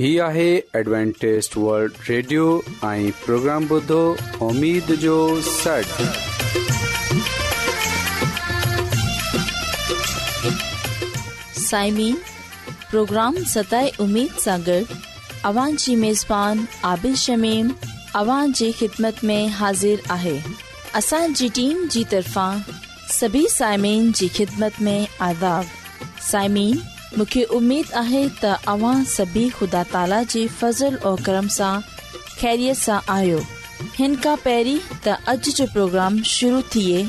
هي آهي Adventist world radio ۽ programme بڌو اميد جو سڙ سائمين پروگرام ستاي اميد ساغر اوان جي ميزبان عادل شميم اوان جي خدمت ۾ حاضر آهي اسان جي ٽيم جي طرفان سڀي سائمين جي خدمت ۾ عذاب سائمين मूंखे उमेदु आहे त अव्हां सभी ख़ुदा ताला जी फज़ुल ऐं कर्म सां ख़ैरियत सां आहियो हिन खां पहिरीं त अॼु जो प्रोग्राम शुरू थिए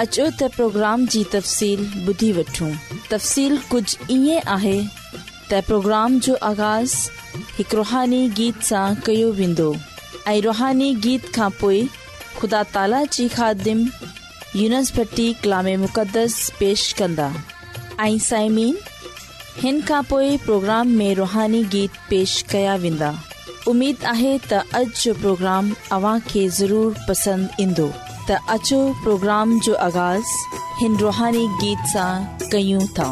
अचो त प्रोग्राम जी तफ़सील ॿुधी वठूं तफ़सील कुझु ईअं आहे त प्रोग्राम जो आगाज़ हिकु रुहानी गीत सां कयो वेंदो ऐं रुहानी गीत खां पोइ ख़ुदा ताला जी खादम यूनसभ्टी मुक़दस पेश कंदा ऐं साइमीन हिन खां पोइ प्रोग्राम में रुहानी गीत पेश कया वेंदा उमेदु आहे त अॼु जो प्रोग्राम अव्हांखे ज़रूरु पसंदि ईंदो त अचो प्रोग्राम जो आगाज़ हिन रुहानी गीत सां कयूं था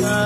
Nana.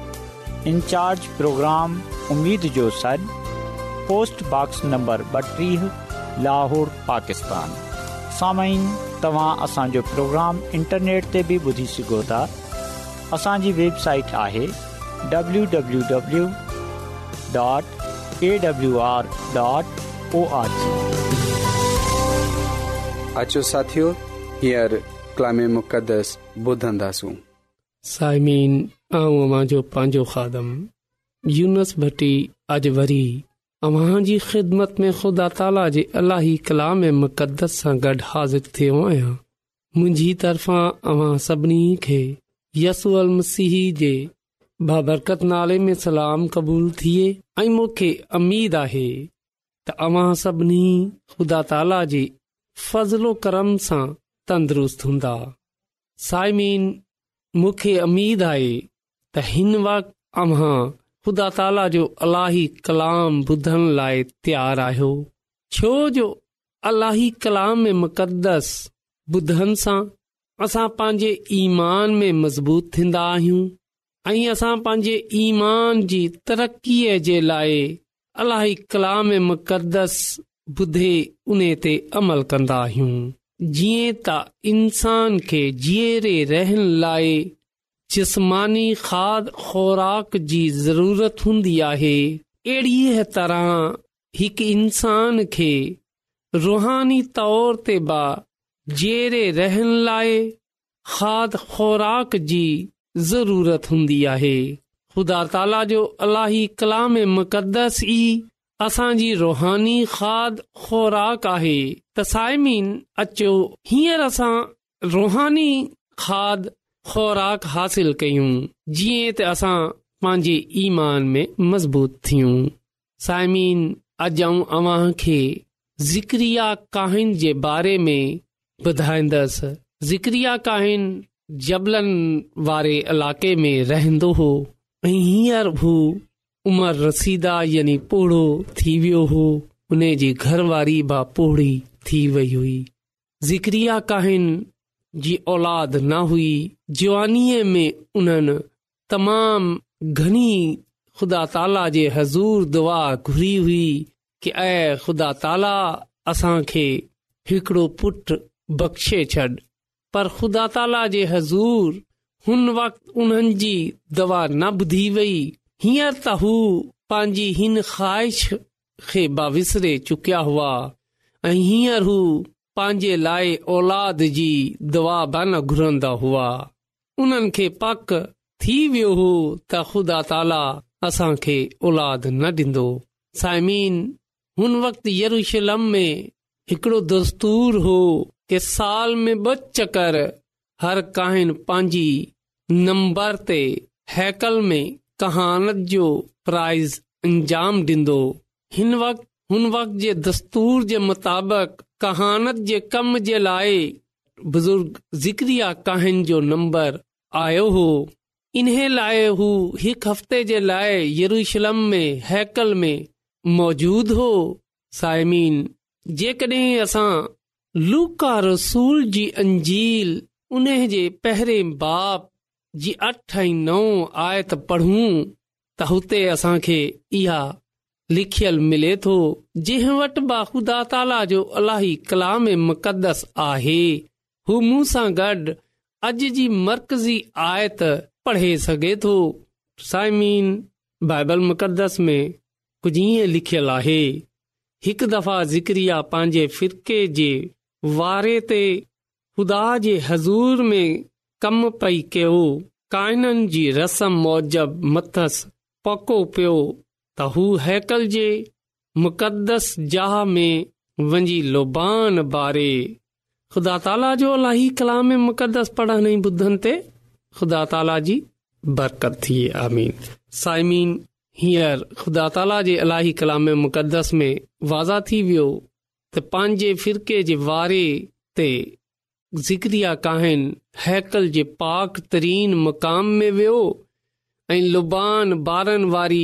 इनचार्ज प्रोग्राम उमेद जो सॾु पोस्टबॉक्स नंबर ॿटीह लाहौर पाकिस्तान सामई तव्हां असांजो प्रोग्राम इंटरनेट ते बि ॿुधी सघो था असांजी वेबसाइट आहे W W W dot A W R dot O साइमीन आऊं अव्हां जो पंहिंजो खादम यूनस भटी अॼु वरी अव्हां जी ख़िदमत में ख़ुदा ताला जे अलाही कलाम ऐं मुक़दस सां गॾु हाज़िर थियो आहियां मुंहिंजी तरफ़ा अव्हां सभिनी खे यसूअल मसीह जे बाबरकत नाले में सलाम क़बूल थिए ऐं मूंखे अमीद आहे त अव्हां सभिनी ख़ुदा ताला जे फज़लो करम सां तंदुरुस्त हूंदा साइमीन मुखे अमीद आहे त हिन वक़्तु अम्हां ख़ुदा ताला जो अलाही कलाम ॿुधण लाइ तयारु आहियो छो जो अलाही कलाम मक़दस ॿुधनि सां असां पंहिंजे ईमान में मज़बूत थींदा आहियूं ऐं असां पंहिंजे ईमान जी तरक़ीअ जे लाइ अलाही कलाम मक़दस ॿुधे उन ते अमल कंदा आहियूं जीअं त इंसान खे जीअरे रहनि लाइ जिस्मानी खाद ख़ुराक जी ज़रूरत हूंदी आहे अहिड़ीअ तरह हिकु इंसान खे रुहानी तौर ते बि जीअरे रहनि लाइ खाद ख़ुराक जी ज़रूरत हूंदी आहे ख़ुदा ताला जो अलाही कलाम मुक़दस ई असांजी रुहानी खाद ख़ुराक आहे त सायमीन अचो हींअर असां रुहानी खाद ख़ुराक हासिल कयूं जीअं त असां पंहिंजे ईमान में मज़बूत थियूं साइमीन अॼु आऊं अव्हां खे ज़िक्रिया काहिन जे बारे में ॿुधाईंदसि ज़िक्रिया काहिन जबलनि वारे इलाइक़े में रहंदो हो ऐं हींअर हू उमिरि रसीदा यानी पोड़ो थी वियो हो उन जी घरवारी बि पोड़ी थी वई हुई ज़िक्रिया काहिन जी औलाद न हुई जवानीअ में उन्हनि तमामु घणी ख़ुदा ताला जे हज़ूर दुआ घुरी हुई कि ऐं ख़ुदा ताला असांखे हिकिड़ो पुटु बख़्शे छॾ पर ख़ुदा ताला जे हज़ूर हुन वक़्तु उन्हनि जी दवा न ॿुधी वई हीअं त हू पंहिंजी हिन ख़्वाहिश खे बा विसरे चुकिया हुआ ऐ हीअंर हू पांजे लाइ औलाद जी दवा बन घुरंदा हुआ उन्हनि खे पक थी वियो हो त ख़ुदा ताला असां खे औलाद न डि॒न्दो साइमीन हुन वक़्ति यरम में हिकड़ो दस्तूर हो के साल में ब चकर हर काहिन पांजी नंबर ते हैकल में कहानत जो प्राइज़ अंजाम डि॒न्दो हिन वक़्तु हुन वक़्त जे दस्तूर जे मुताबिक़ कहानत जे कम जे लाइ बुज़ुर्ग ज़िक्रिया कहन जो नंबर आयो हो इन्हे लाइ हू हिकु हफ़्ते जे लाइ यरूशलम में हैकल में मौजूद हो सायमीन जेकड॒हिं असां रसूल जी अंजील उन जे पहिरें बाप जी अठ ऐं नओ आयत पढ़ूं त हुते असांखे इहा लिखियलु मिले थो जंहिं वटि बा ख़ुदा ताला जो अलाही कलाम मुक़दस आहे हू मूं सां गॾु अॼु जी मर्कज़ी आयत पढ़े सघे थो साइमीन बाइबल मुक़दस में कुझु इएं लिखियलु आहे हिकु दफ़ा ज़िक्रिया पंहिंजे फिरके जे वारे ते ख़ुदा जे हज़ूर में कम पई कयो कायन जी रसम मौजब मथस पको पियो त हू हैकल जे मुक़दस जह में वञी लोबान बारे ख़ुदा ताला जो कलाम मुक़दस पढ़ण ॿुधनि ते ख़ुदा ताला जी आमीन साइमीन हींअर ख़ुदा ताला जे अलाही कलाम मुक़दस में वाज़ा थी वियो त पंहिंजे फिरके जे वारे ते ज़िक्रिया काहिन हैकल जे पाक तरीन मक़ाम में वियो ऐं लुबान ॿारनि वारी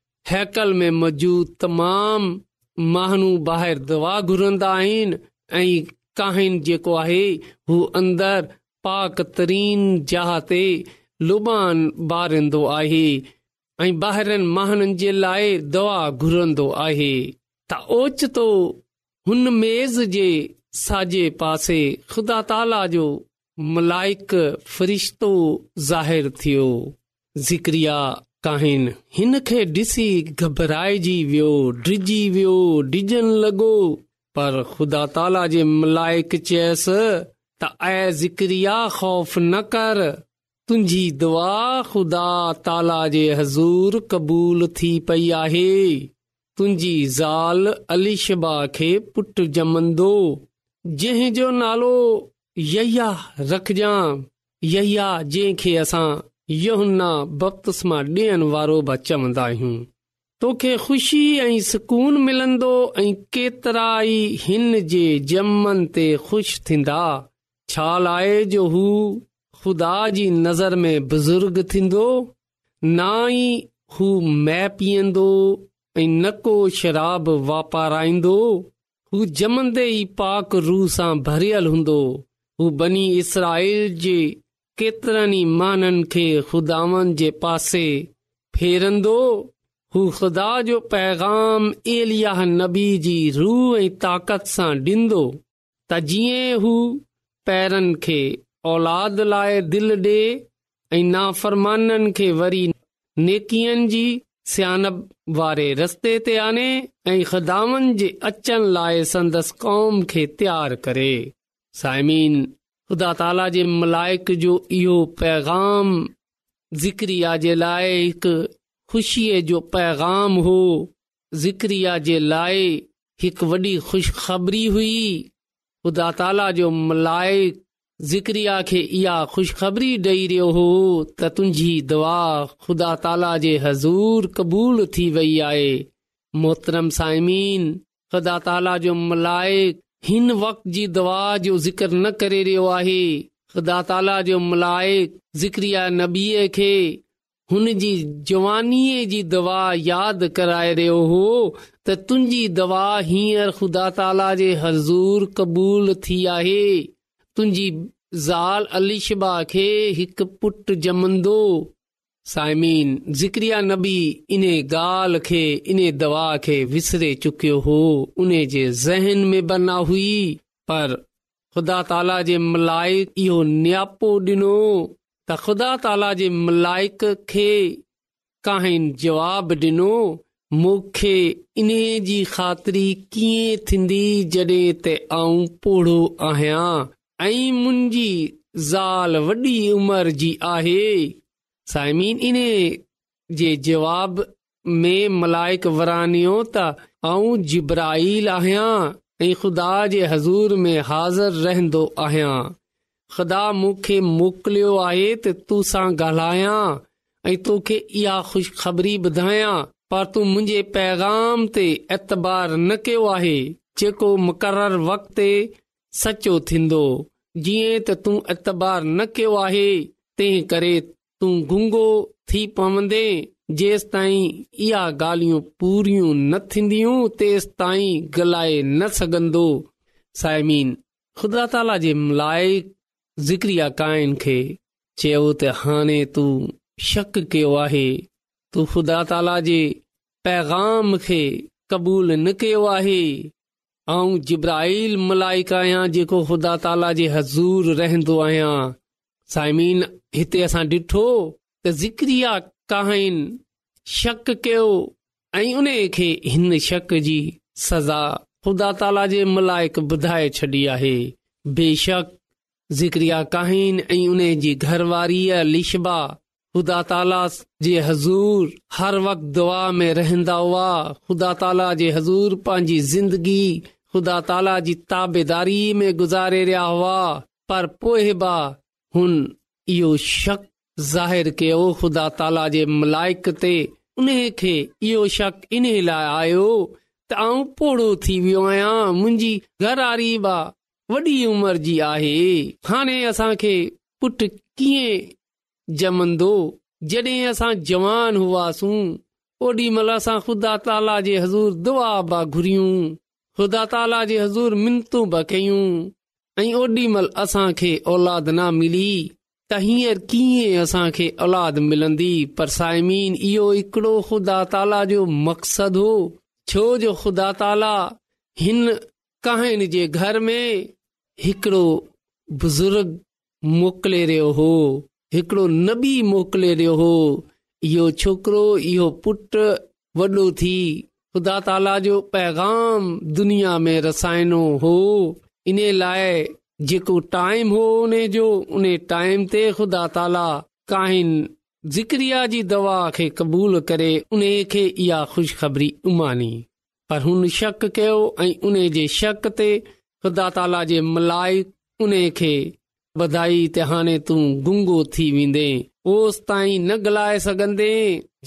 हैकल में मौजूद तमाम माण्हू दवा घुरंदा आहिनि ऐं अंदर पाक तरीन जहा ते लुबान ॿारींदो आहे ऐं ॿाहिरनि महननि जे लाइ दवा घुरंदो आहे त ओचितो हुन मेज़ जे साॼे पासे ख़ुदा ताला जो मलाइक फरिश्तो ज़ाहिरु थियो ज़िक्रिया काहिन हिन खे ॾिसी घबराइजी वियो डिजी वियो डिजन लॻो पर ख़ुदा ताला जे मलाइक चयसि ख़ौफ़ न कर तुंहिंजी दुआ ख़ुदा ताला जे हज़ूर क़बूल थी पई आहे तुंहिंजी ज़ाल अलीशा खे पुटु जमंदो जंहिंजो नालो यया रखजां यया जंहिंखे असां यहुन्ना बपतस्मा सां ॾियण वारो बि चवंदा आहियूं तोखे ख़ुशी ऐं सुकून मिलंदो ऐं केतिरा ई हिन जे ॼमन ते ख़ुशि थींदा छा लाइ जो हू ख़ुदा जी नज़र में बुज़ुर्ग थींदो ई हू मै पीअंदो ऐं न को शराब वापाराईंदो हू जमंदे ई पाक रूह सां भरियल हूंदो हू बनी इसराइल जे ई माननि खे खुदानि जे पासे फेरंदो हू ख़ुदा जो पैगाम एलिया नबी जी रूह ऐं ताक़त सां ॾींदो त जीअं हू पैरनि खे औलाद लाइ दिलि ॾे ऐं नाफ़रमाननि खे वरी नेकियनि जी स्यानप वारे रस्ते ते आने ऐं ख़ुदावनि जे अचण लाइ संदसि कौम खे तयारु करे साइमीन ख़ुदा ताला जे मलाइक जो इहो पैगाम ज़िक्रिया जे लाइ हिकु ख़ुशीअ जो पैगाम हो ज़िक्रिया जे लाइ हिकु वॾी ख़ुशख़बरी हुई ख़ुदा ताला जो मलाइक ज़िक्रिया खे इहा ख़ुशख़बरी ॾेई रहियो हो त तुंहिंजी दुआ ख़ुदा ताला जे हज़ूर क़बूल थी वई आहे मोहतरम साइमीन ख़ुदा ताला जो मलाइक़ु हिन वक़्त जी दवा जो ज़िकर न करे रहियो आहे ख़ुदा ताला जो मलाइक ज़िक्रिया नबीअ खे हुन जी जवानीअ जी दवा यादि कराए रहियो हो त तुंहिंजी दवा हींअर ख़ुदा ताला जे हज़ूर क़बूल थी आहे तुंहिंजी ज़ाल अलिशबा खे हिकु पुटु जमंदो साइमीन ज़िक्रिया नबी इन ॻाल्हि खे इन दवा खे विसरे चुकियो हो उन जे ज़हन में हुई पर ख़ुदा ताला जे मलाइक इहो नियापो ॾिनो त ख़ुदा ताला जे मलाइक खे कहिन जवाब ॾिनो मूंखे इन जी ख़ातिरी कीअं थींदी जॾहिं त आऊं पोड़ो आहियां ऐं मुंहिंजी ज़ाल वॾी उमिरि जी आहे साइमीन इन जे जवाब में मलाइक वरानियो आऊं जिब्राइल आहियां ऐं ख़ुदा जे हज़ूर में हाज़िर रहंदो आहियां ख़ुदा मूंखे मोकिलियो आहे त तूं सां ॻाल्हायां ऐं तोखे इहा ख़ुशख़बरी ॿुधायां पर तूं मुंहिंजे पैगाम ते ऐतबार न कयो आहे जेको मुक़रर वक़्त ते सचो थींदो जीअं त तूं एतबार न कयो आहे तंहिं करे तूं गुंगो थी पवंदे जेंसताईं इहा ॻाल्हियूं पूरियूं न थींदियूं ताईं गलाए न सघंदो साइमीन ख़ुदा ताला जे मलाइक काइन खे चयो त हाणे तू शक कयो आहे तू ख़ुदा ताला जे पैगाम खे क़बूल न कयो आहे ऐं जिब्राहिल मलाइक आहियां जेको ख़ुदा ताला जे हज़ूर रहंदो आहियां साइमीन हिते असां ॾिठो त ज़िक्रिया कहिन शक कयो ऐं उन खे हिन शक जी सज़ा ख़ुदा ताला जे मलाइक ॿुधाए छॾी आहे बेशक ज़िक्रिया ऐं उन जी घरवारीअ लिशबा ख़ुदा ताला जे हज़ूर हर वक़्त दुआ में रहंदा हुआ ख़ुदा ताला जे हज़ूर पंहिंजी ज़िंदगी ख़ुदा ताला जी ताबेदारी में गुज़ारे रहिया हुआ पर पोएं बा हुन इहो शक ज़ाहिर कयो ख़ुदा ताला जे मलाइक ते उन खे इहो शक इन लाइ आयो त आऊं पोड़ो थी वियो आहियां मुंहिंजी वॾी उमिरि जी आहे हाणे असांखे कीअं जमंदो जॾहिं असां जवान हुआसीं ओॾी महिल असां ख़ुदा ताला जे हज़ूर दुआ बि घुरियूं ख़ुदा ताला जे हज़ूर मिनतूं बि कयूं ऐं ओॾी महिल असांखे औलाद न मिली त हींअर कीअं असांखे औलाद मिलंदी पर साइमीन इहो ख़ुदा ताला जो जो मक़सदु हो छो ख़ुदा ताला हिन जे घर में हिकिड़ो बुज़ुर्ग मोकिले रहियो हो हिकिड़ो नबी मोकिले रहियो हो इहो छोकिरो इहो पुट वॾो थी ख़ुदा ताला जो पैगाम दुनिया में रसाइणो हो इन लाइ जेको टाइम हो उन जो उन टाइम ते ख़ुदा ताला काहिन ज़िक्रिया जी दवा खे क़बूल करे उन खे इहा ख़ुशख़बरी उमानी पर हुन शक कयो ऐं उन जे शक ते ख़ुदा ताला जे मलाइ उन खे वधाई त हाणे तूं गुंगो थी वेंदे ओसि ताईं न ॻाल्हाए सघंदे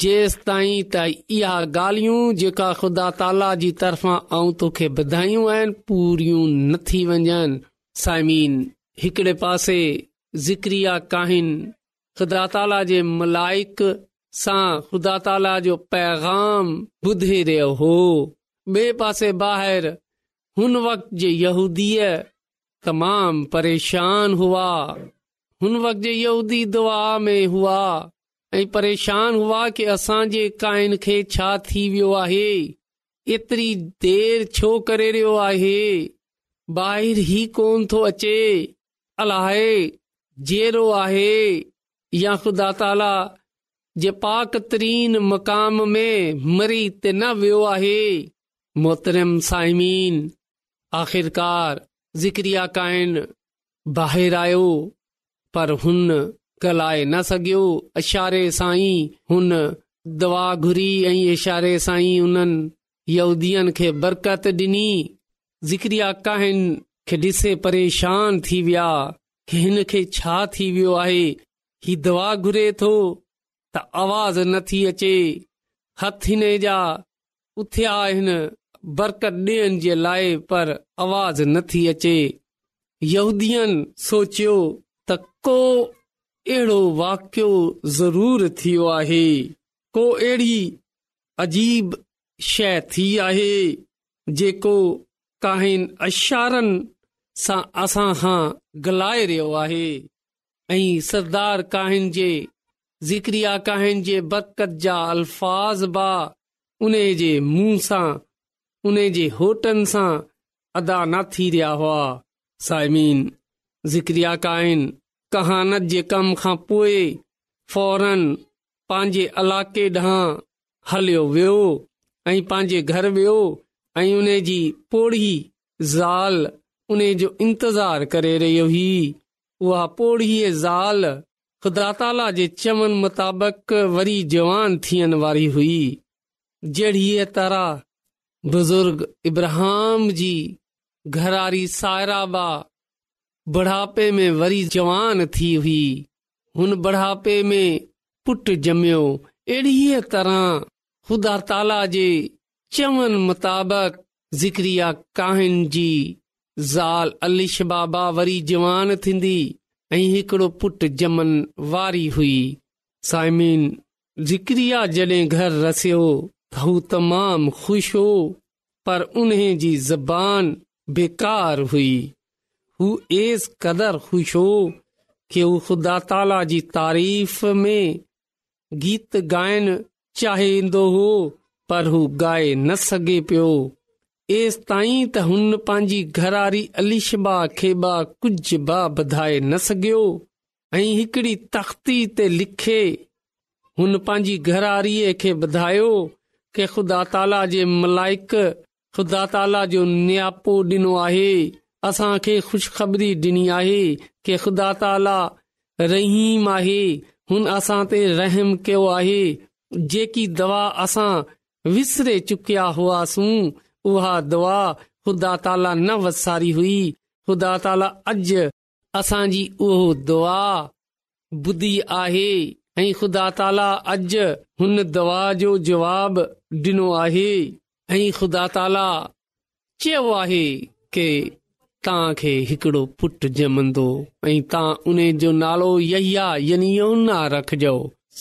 जेसि ताईं त इहा ॻाल्हियूं जेका ख़ुदा ताला जी तरफ़ां तोखे ॿुधायूं आहिनि पूरियूं न थी वञनि साइमीन हिकड़े पासे ज़िक्रिया काहिन ख़ुदा ताला जे मलाइक सां ख़ुदा ताला जो पैगाम ॿुधे रहियो हो बे पासे ॿाहिरि हुन वक़्त जे यूदीअ तमामु परेशान हुआ हुन वक़्त यहूदी दुआ में हुआ ऐं परेशान हुआ की असांजे काइन खे छा थी वियो आहे एतिरी देर छो करे रहियो आहे ॿाहिरि ई कोन थो अचे अलाए जहिड़ो आहे या ख़ुदा ताला जे पाक तरीन मकाम में मरी ते न वियो आहे मोहतरम साइमीन आख़िरकार ज़िक्रिया काइन ॿाहिरि आयो पर हुन ॻाल्हाए न सघियो इशारे साईं हुन दवा घुरी ऐं इशारे साईं हुननि यूदीअ खे बरकत ॾिनी ज़िक्रिया काहिन ॾिसे परेशान थी विया हिन खे छा थी वियो आहे ही दवा घुरे थो त आवाज़ नथी अचे हथ हिन जा उथिया आहिनि बरकत ॾियण जे लाइ पर आवाज़ नथी अचे यहदीअनि सोचियो को अहिड़ो वाकियो ज़रूरु थियो आहे को अहिड़ी अजीब शइ थी आहे जेको काहिन अशारनि सां असां खां घलाए रहियो आहे ऐं सरदार काहिन जे ज़िक्रिया काहिन जे बरक़त जा अल्फाज़ बि उन जे मुंह सां उन जे होटनि सां अदा न थी रहिया हुआ साइमीन ज़िक्रिया काहिन कहानत जे कम खां पोइ फौरन पंहिंजे इलाइक़े ॾांहुं हलियो वियो ऐं पंहिंजे घरु वियो ऐं उन जी पोड़ी ज़ाल उन जो इंतज़ार करे रही हुई उहा पोड़ीअ ज़ाल ख़ुदा ताला जे चवन मुताबिक़ वरी जवान थियण वारी हुई जहिड़ीअ तरह बुज़ुर्ग इब्रहम जी घरारी साइराबा बुढापे में वरी जवान थी हुई हुन बुढ़ापे में पुट ॼमियो अहिड़ीअ तरह ख़ुदा ताला जे मुताबिक़ ज़िक्रिया काहिन जी ज़ाल अलिश बाबा वरी जवान थींदी ऐं हिकिड़ो पुट जमन वारी हुई साइमिन ज़िक्रिया जॾहिं घर रसियो त हू तमामु ख़ुशि हो पर उन जी ज़बान बेकार हुई हू एस कदुरु ख़ुश हो कि हू ख़ुदा ताला जी तारीफ़ में गीत गाइण चाहे ईंदो हो पर हू गाए न सघे पियो एस ताईं त हुन पंहिंजी घरारी अलीशबा खे कुझु ॿधाए न सघियो ऐं हिकड़ी तख़्ती ते लिखे हुन पंहिंजी घरारीअ खे ॿुधायो के ख़ुदा ताला जे मलाइक ख़ुदा ताला जो नियापो ॾिनो आहे असां खे ख़ुशख़बरी ख़बरी ॾिनी आहे के ख़ुदा ताला रहीम आहे हुन असां ते रहम कयो आहे जेकी दवा असां चुकिया हुआसीं दवा ख़ुदा ताला न वसारी हुई ख़ुदा ताला अॼ असांजी उहो दवा ॿुधी आहे ऐं ख़ुदा ताला अॼ हुन दवा जो जवाब ॾिनो आहे ऐं ख़ुदा ताला चयो आहे के तव्हांखे हिकड़ो पुटु जमंदो ऐं तव्हां उन जो नालो यानी योन्ना रखजो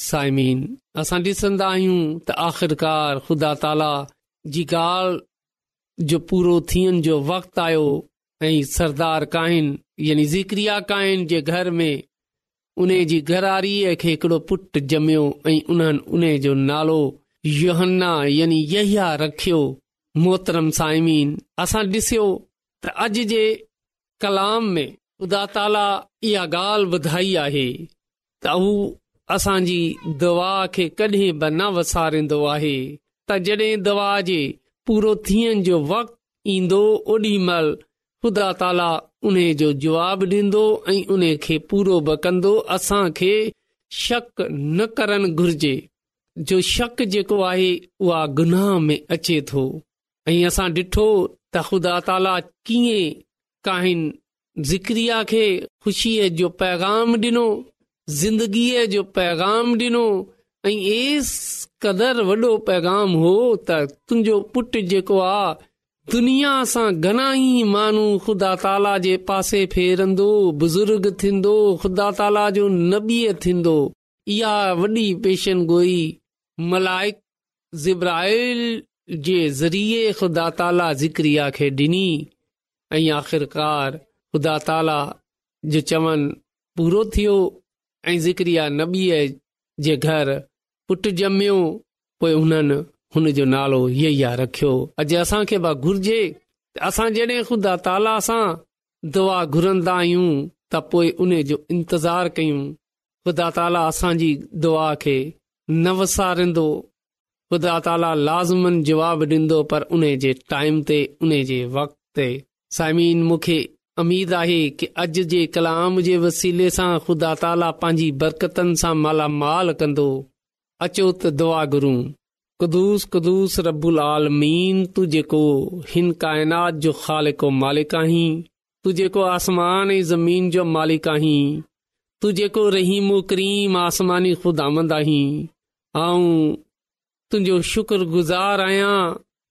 साइमीन असां डि॒सन्दा आहियूं त आखिरकार ख़ुदा ताला जी ॻाल्हि जो पूरो थियण जो वक़्त आयो ऐं सरदार कहन यानी ज़िक्रिया कहन जे घर में उन जी घरारीअ खे हिकड़ो पुट जमियो ऐं उन उन जो नालो योहन्ना यानी रखियो मोहतरम साइमीन असां ॾिसियो त अॼ जे कलाम में उदा ताला इहा ॻाल्हि ॿुधाई आहे त असांजी दवा खे कॾहिं बि न वसारींदो आहे तवा जे पूरो थियण जो वक़्तु ईंदो ओॾी महिल ख़ुदा ताला उन जो जवाब ॾींदो ऐं उन खे पूरो बि कंदो शक न करण घुर्जे जो शक जेको आहे उहा गुनाह में अचे थो ऐं असां डिठो त ख़ुदा ताला कीअं ज़िक्रिया खे ख़ुशीअ जो पैगाम ॾिनो ज़िंदगीअ जो पैगाम ॾिनो ऐं एस क़दर वॾो पैगाम हो त तुंहिंजो पुट जेको आहे दुनिया सां घणाई माण्हू ख़ुदा ताला जे पासे फेरंदो बुज़ुर्ग थींदो ख़ुदा ताला जो नबीअ थींदो इहा वॾी पेशन गोई मलाइक ज़िब्राइल जे ज़रिए ख़ुदा ताला ज़िक्रिया खे ॾिनी ऐं आख़िरकार ख़ुदा ताला जो चवन पूरो थियो ऐं ज़िक्रिया नबीअ जे घर पुटु ॼमियो पोइ हुननि हुन जो नालो इहा रखियो अॼु असांखे भई घुरिजे असां जॾहिं ख़ुदा ताला सां दुआ घुरंदा आहियूं त पोइ उन जो इंतज़ारु कयूं ख़ुदा ताला असांजी दुआ खे न वसारींदो ख़ुदा ताला लाज़मन जवाब ॾींदो पर उन जे टाइम ते उन जे वक़्त ते साइमीन मूंखे अमीद आहे की अॼ जे कलाम जे वसीले सां खुदा ताला पंहिंजी बरकतनि सां मालामाल कंदो अचो त दुआ कुस रबुल आलमीन तुंहिंजो हिन काइनात जो खालिको मालिक आही तू जेको आसमान ऐं ज़मीन जो मालिक आही तू जेको रहीमो करीम आसमानी खुदा आमंदी ऐं तुंहिंजो शुक्र गुज़ार आहियां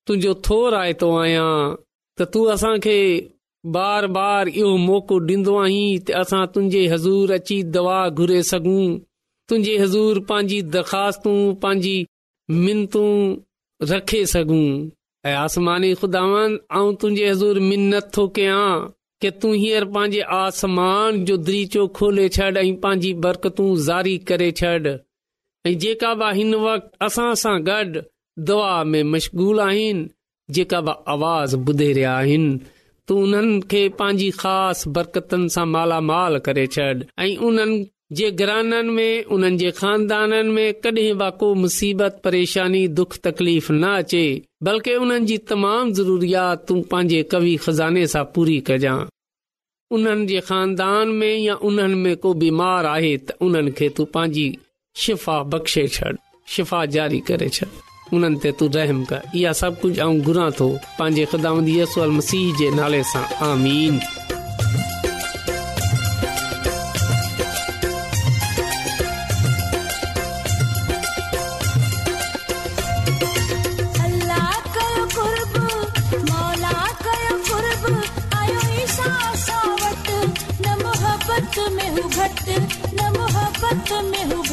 तुंहिंजो थोर आइतो आहियां त तूं असांखे बार बार इहो मौक़ो ॾींदो आहीं त असां तुंहिंजे हज़ूर अची दवा घुरे सघूं तुंहिंजी हज़ूर पांजी दरख़्वास्तूं पांजी मिनतू रखे सघूं ऐं आसमानी खुदा आऊं तुंहिंजे हज़ूर मिनत थो कयां कि तू हींअर पंहिंजे आसमान जो दरीचो खोले छॾ ऐं पंहिंजी बरकतू ज़ारी करे छॾ ऐं जेका बि हिन वक़्तु असां सां गॾु दुआ में मशग़ूल आहीं जेका बा आवाज़ ॿुधे रहिया आइन तू उन्हनि खे पांजी ख़ासि बरकतनि सां मालामाल करे छॾ ऐं उन्हनि जे ग्रहाननि में उन्हनि जे ख़ानदाननि में कडहिं बि को मुसीबत परेशानी दुख तकलीफ़ न अचे बल्कि उन्हनि जी तमामु ज़रूरीयात तूं कवि खज़ाने सां पूरी कजांइ उन्हनि जे ख़ानदान में या उन्हनि में को बीमार आए त उन्हनि तू शिफ़ा बख़्शे छॾ शिफ़ा जारी करे छॾ उन्हनि ते तू रहम कर इहा सभु कुझु ऐं घुरा थो पंहिंजे ख़ुदांदसि मसीह जे नाले सां आमीन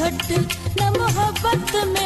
घट न मोहब्बत में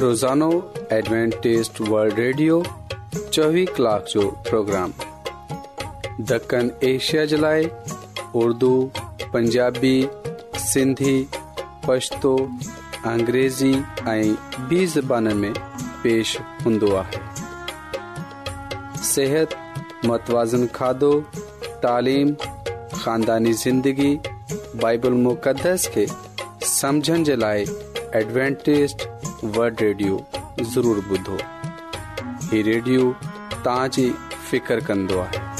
روزانو एडवेंटेस्ट वल्ड रेडियो चोवीह कलाक جو پروگرام دکن ایشیا جلائے اردو پنجابی سندھی پشتو पछतो अंग्रेज़ी ऐं ॿी ज़बान में पेश हूंदो आहे सिहत मतवाज़न खाधो तइलीम ख़ानदानी ज़िंदगी बाइबल मुक़दस खे वड रेडियो ضرور بدھو हीउ रेडियो तव्हांजी फिकर कंदो आहे